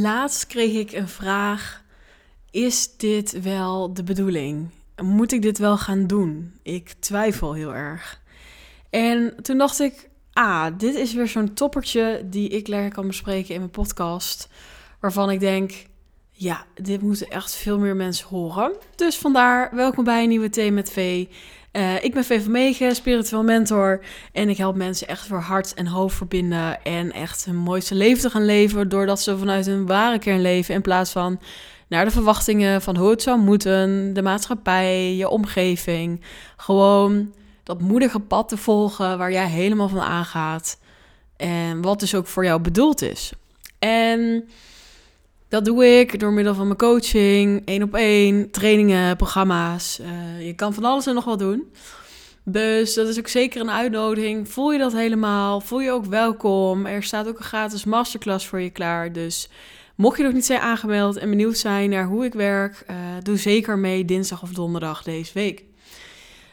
Laatst kreeg ik een vraag: Is dit wel de bedoeling? Moet ik dit wel gaan doen? Ik twijfel heel erg. En toen dacht ik: Ah, dit is weer zo'n toppertje die ik lekker kan bespreken in mijn podcast. Waarvan ik denk: Ja, dit moeten echt veel meer mensen horen. Dus vandaar, welkom bij een nieuwe Thee met V. Uh, ik ben V van Megen, spiritueel mentor. En ik help mensen echt voor hart en hoofd verbinden. En echt hun mooiste leven te gaan leven. Doordat ze vanuit hun ware kern leven. In plaats van naar de verwachtingen van hoe het zou moeten. De maatschappij, je omgeving. Gewoon dat moedige pad te volgen waar jij helemaal van aangaat. En wat dus ook voor jou bedoeld is. En dat doe ik door middel van mijn coaching, één op één, trainingen, programma's. Uh, je kan van alles en nog wat doen. Dus dat is ook zeker een uitnodiging. Voel je dat helemaal? Voel je ook welkom? Er staat ook een gratis masterclass voor je klaar. Dus mocht je nog niet zijn aangemeld en benieuwd zijn naar hoe ik werk, uh, doe zeker mee dinsdag of donderdag deze week.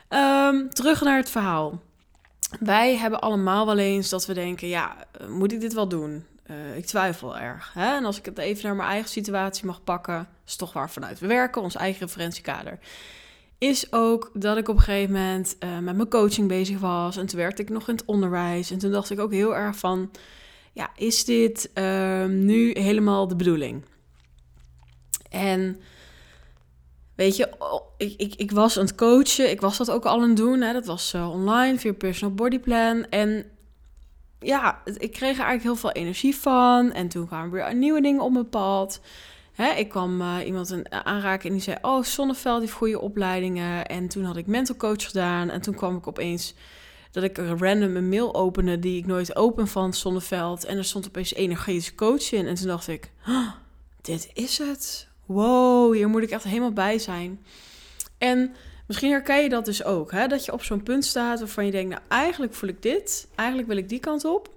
Um, terug naar het verhaal. Wij hebben allemaal wel eens dat we denken: ja, moet ik dit wel doen? Uh, ik twijfel erg. Hè? En als ik het even naar mijn eigen situatie mag pakken, is toch waar vanuit we werken, ons eigen referentiekader. Is ook dat ik op een gegeven moment uh, met mijn coaching bezig was. En toen werkte ik nog in het onderwijs. En toen dacht ik ook heel erg van: ja, is dit uh, nu helemaal de bedoeling? En weet je, ik, ik, ik was aan het coachen. Ik was dat ook al aan het doen. Hè? Dat was uh, online via Personal Body Plan. En ja, ik kreeg er eigenlijk heel veel energie van. En toen kwamen weer nieuwe dingen op mijn pad. Hè, ik kwam uh, iemand een, aanraken en die zei: Oh, Zonneveld heeft goede opleidingen. En toen had ik mental coach gedaan. En toen kwam ik opeens dat ik een random een mail opende die ik nooit open van Zonneveld. En er stond opeens energetische coach in. En toen dacht ik: Dit is het. Wow, hier moet ik echt helemaal bij zijn. En Misschien herken je dat dus ook, hè? dat je op zo'n punt staat waarvan je denkt, nou eigenlijk voel ik dit, eigenlijk wil ik die kant op,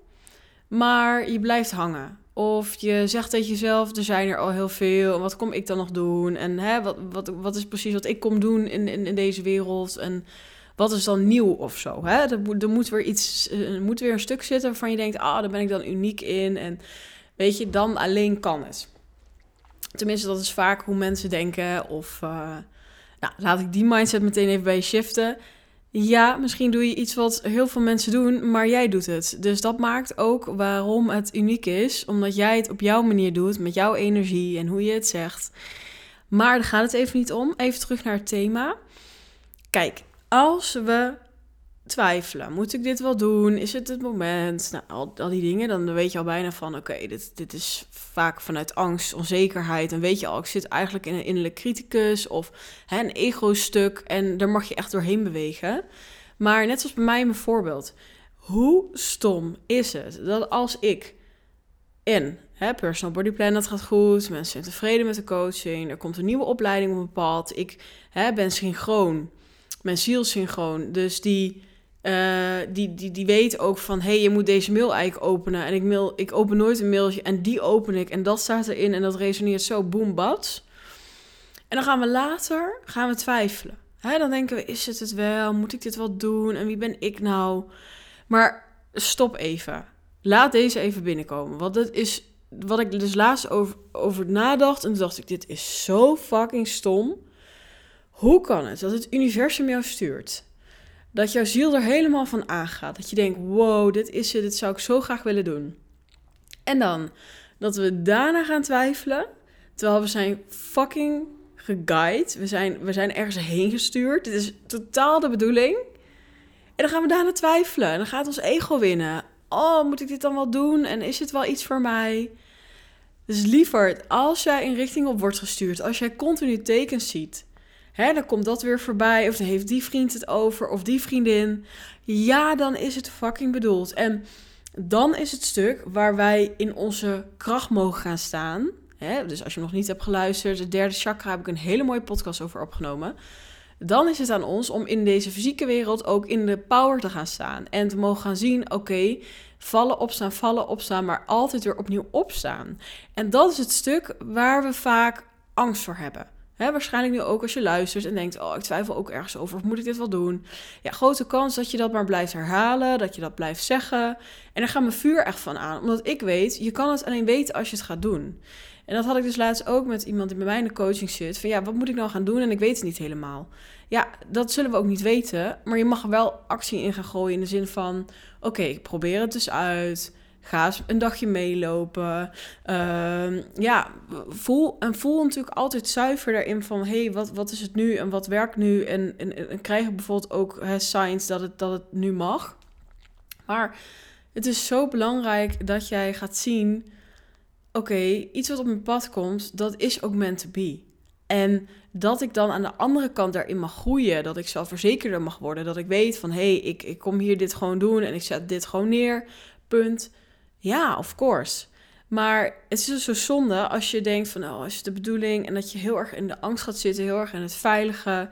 maar je blijft hangen. Of je zegt tegen jezelf, er zijn er al heel veel, wat kom ik dan nog doen? En hè, wat, wat, wat is precies wat ik kom doen in, in, in deze wereld? En wat is dan nieuw of zo? Hè? Er, er moet weer iets, moet weer een stuk zitten waarvan je denkt, ah, daar ben ik dan uniek in. En weet je, dan alleen kan het. Tenminste, dat is vaak hoe mensen denken of... Uh, nou, laat ik die mindset meteen even bij je shiften. Ja, misschien doe je iets wat heel veel mensen doen, maar jij doet het. Dus dat maakt ook waarom het uniek is, omdat jij het op jouw manier doet, met jouw energie en hoe je het zegt. Maar daar gaat het even niet om. Even terug naar het thema. Kijk, als we twijfelen. Moet ik dit wel doen? Is het het moment? Nou, al, al die dingen. Dan weet je al bijna van, oké, dit, dit is vaak vanuit angst, onzekerheid. En weet je al, ik zit eigenlijk in een innerlijk criticus of hè, een ego-stuk. En daar mag je echt doorheen bewegen. Maar net zoals bij mij mijn voorbeeld. Hoe stom is het dat als ik in hè, personal body plan, dat gaat goed. Mensen zijn tevreden met de coaching. Er komt een nieuwe opleiding op een pad. Ik hè, ben synchroon. Mijn ziel synchroon. Dus die uh, die, die, die weet ook van, hé, hey, je moet deze mail eigenlijk openen. En ik, mail, ik open nooit een mailtje en die open ik. En dat staat erin en dat resoneert zo boom. En dan gaan we later gaan we twijfelen. Hè, dan denken we, is het het wel? Moet ik dit wel doen? En wie ben ik nou? Maar stop even. Laat deze even binnenkomen. Want dat is wat ik dus laatst over, over nadacht. En toen dacht ik, dit is zo fucking stom. Hoe kan het dat het universum jou stuurt? Dat jouw ziel er helemaal van aangaat. Dat je denkt, wow, dit is het, dit zou ik zo graag willen doen. En dan dat we daarna gaan twijfelen, terwijl we zijn fucking geguide. We zijn, we zijn ergens heen gestuurd. Dit is totaal de bedoeling. En dan gaan we daarna twijfelen. En dan gaat ons ego winnen. Oh, moet ik dit dan wel doen? En is het wel iets voor mij? Dus liever, als jij een richting op wordt gestuurd, als jij continu tekens ziet, Hè, dan komt dat weer voorbij. Of dan heeft die vriend het over. Of die vriendin. Ja, dan is het fucking bedoeld. En dan is het stuk waar wij in onze kracht mogen gaan staan. Hè, dus als je nog niet hebt geluisterd, het derde chakra heb ik een hele mooie podcast over opgenomen. Dan is het aan ons om in deze fysieke wereld ook in de power te gaan staan. En te mogen gaan zien, oké, vallen, opstaan, vallen, opstaan, maar altijd weer opnieuw opstaan. En dat is het stuk waar we vaak angst voor hebben. Waarschijnlijk nu ook als je luistert en denkt: Oh, ik twijfel ook ergens over. Of moet ik dit wel doen? Ja, grote kans dat je dat maar blijft herhalen. Dat je dat blijft zeggen. En daar gaat mijn vuur echt van aan. Omdat ik weet, je kan het alleen weten als je het gaat doen. En dat had ik dus laatst ook met iemand die bij mij in de coaching zit. Van ja, wat moet ik nou gaan doen? En ik weet het niet helemaal. Ja, dat zullen we ook niet weten. Maar je mag er wel actie in gaan gooien in de zin van... Oké, ik probeer het dus uit. Ga eens een dagje meelopen. Uh, ja, voel, en voel natuurlijk altijd zuiver daarin van... hé, hey, wat, wat is het nu en wat werkt nu? En, en, en krijg bijvoorbeeld ook hè, signs dat het, dat het nu mag. Maar het is zo belangrijk dat jij gaat zien... oké, iets wat op mijn pad komt, dat is ook meant to be. En dat ik dan aan de andere kant daarin mag groeien. Dat ik zelfverzekerder mag worden. Dat ik weet van hé, hey, ik, ik kom hier dit gewoon doen en ik zet dit gewoon neer. Punt. Ja, of course. Maar het is dus zo zonde als je denkt van, oh, is het de bedoeling? En dat je heel erg in de angst gaat zitten, heel erg in het veilige,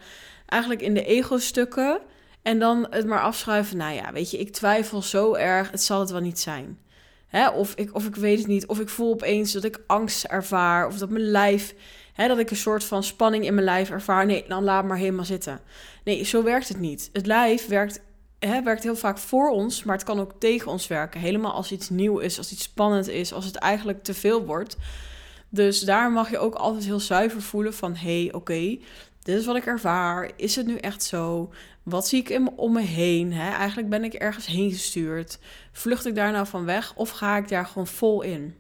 eigenlijk in de ego-stukken. En dan het maar afschuiven, nou ja, weet je, ik twijfel zo erg, het zal het wel niet zijn. Hè? Of, ik, of ik weet het niet, of ik voel opeens dat ik angst ervaar, of dat mijn lijf, hè, dat ik een soort van spanning in mijn lijf ervaar. Nee, dan laat maar helemaal zitten. Nee, zo werkt het niet. Het lijf werkt hè, werkt heel vaak voor ons, maar het kan ook tegen ons werken. Helemaal als iets nieuw is, als iets spannend is, als het eigenlijk te veel wordt. Dus daar mag je ook altijd heel zuiver voelen van... hé, hey, oké, dit is wat ik ervaar. Is het nu echt zo? Wat zie ik om me heen? Hè? Eigenlijk ben ik ergens heen gestuurd. Vlucht ik daar nou van weg of ga ik daar gewoon vol in?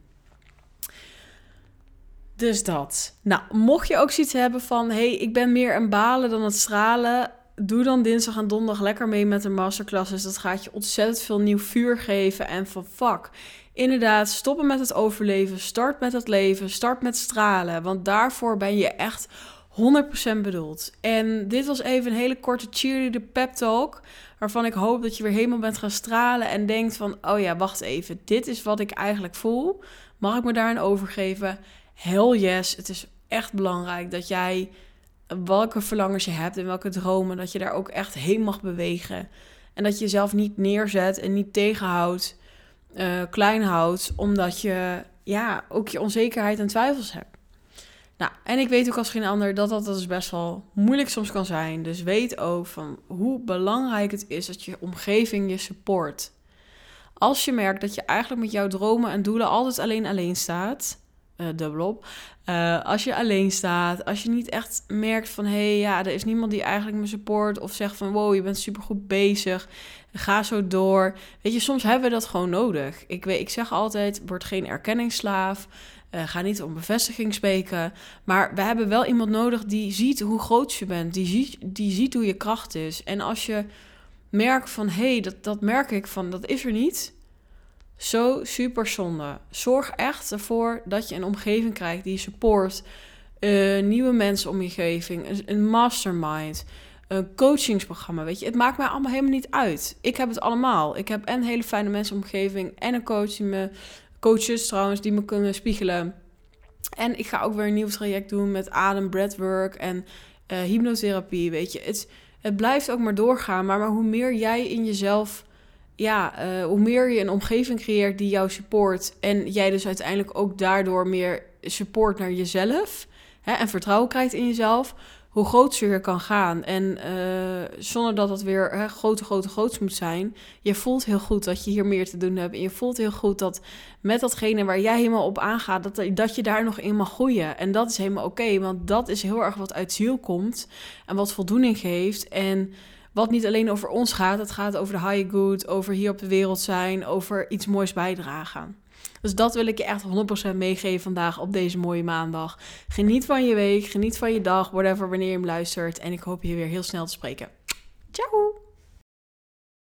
Dus dat. Nou, mocht je ook zoiets hebben van... hé, hey, ik ben meer een balen dan het stralen doe dan dinsdag en donderdag lekker mee met de masterclasses. Dat gaat je ontzettend veel nieuw vuur geven. En van fuck, inderdaad, stoppen met het overleven. Start met het leven. Start met stralen. Want daarvoor ben je echt 100% bedoeld. En dit was even een hele korte cheerleader pep talk. Waarvan ik hoop dat je weer helemaal bent gaan stralen. En denkt van, oh ja, wacht even. Dit is wat ik eigenlijk voel. Mag ik me daarin overgeven? Hell yes. Het is echt belangrijk dat jij welke verlangens je hebt en welke dromen, dat je daar ook echt heen mag bewegen. En dat je jezelf niet neerzet en niet tegenhoudt, uh, klein houdt, omdat je ja, ook je onzekerheid en twijfels hebt. Nou, en ik weet ook als geen ander dat dat, dat dus best wel moeilijk soms kan zijn. Dus weet ook van hoe belangrijk het is dat je omgeving je support. Als je merkt dat je eigenlijk met jouw dromen en doelen altijd alleen alleen staat, uh, dubbelop. Uh, als je alleen staat, als je niet echt merkt van hey, ja, er is niemand die eigenlijk me support of zegt van wow, je bent supergoed bezig, ga zo door. Weet je, soms hebben we dat gewoon nodig. Ik, weet, ik zeg altijd, word geen erkenningsslaaf, uh, ga niet om bevestiging spreken, maar we hebben wel iemand nodig die ziet hoe groot je bent, die ziet, die ziet hoe je kracht is. En als je merkt van hey, dat, dat merk ik van, dat is er niet, zo super zonde. Zorg echt ervoor dat je een omgeving krijgt die je support. Uh, nieuwe mensen omgeving, een, mastermind, een coachingsprogramma. Weet je, het maakt mij allemaal helemaal niet uit. Ik heb het allemaal. Ik heb een hele fijne mensenomgeving en een coach coaches trouwens, die me kunnen spiegelen. En ik ga ook weer een nieuw traject doen met adem, breathwork en uh, hypnotherapie. Weet je, het, het blijft ook maar doorgaan. Maar, maar hoe meer jij in jezelf ja, uh, hoe meer je een omgeving creëert die jou support en jij dus uiteindelijk ook daardoor meer support naar jezelf hè, en vertrouwen krijgt in jezelf, hoe groter je kan gaan. En uh, zonder dat het weer hè, grote, grote, groots moet zijn. Je voelt heel goed dat je hier meer te doen hebt. En je voelt heel goed dat met datgene waar jij helemaal op aangaat, dat, dat je daar nog in mag groeien. En dat is helemaal oké, want dat is heel erg wat uit ziel komt en wat voldoening geeft. En wat niet alleen over ons gaat. Het gaat over de high good, over hier op de wereld zijn, over iets moois bijdragen. Dus dat wil ik je echt 100% meegeven vandaag op deze mooie maandag. Geniet van je week, geniet van je dag, whatever, wanneer je hem luistert. En ik hoop je weer heel snel te spreken.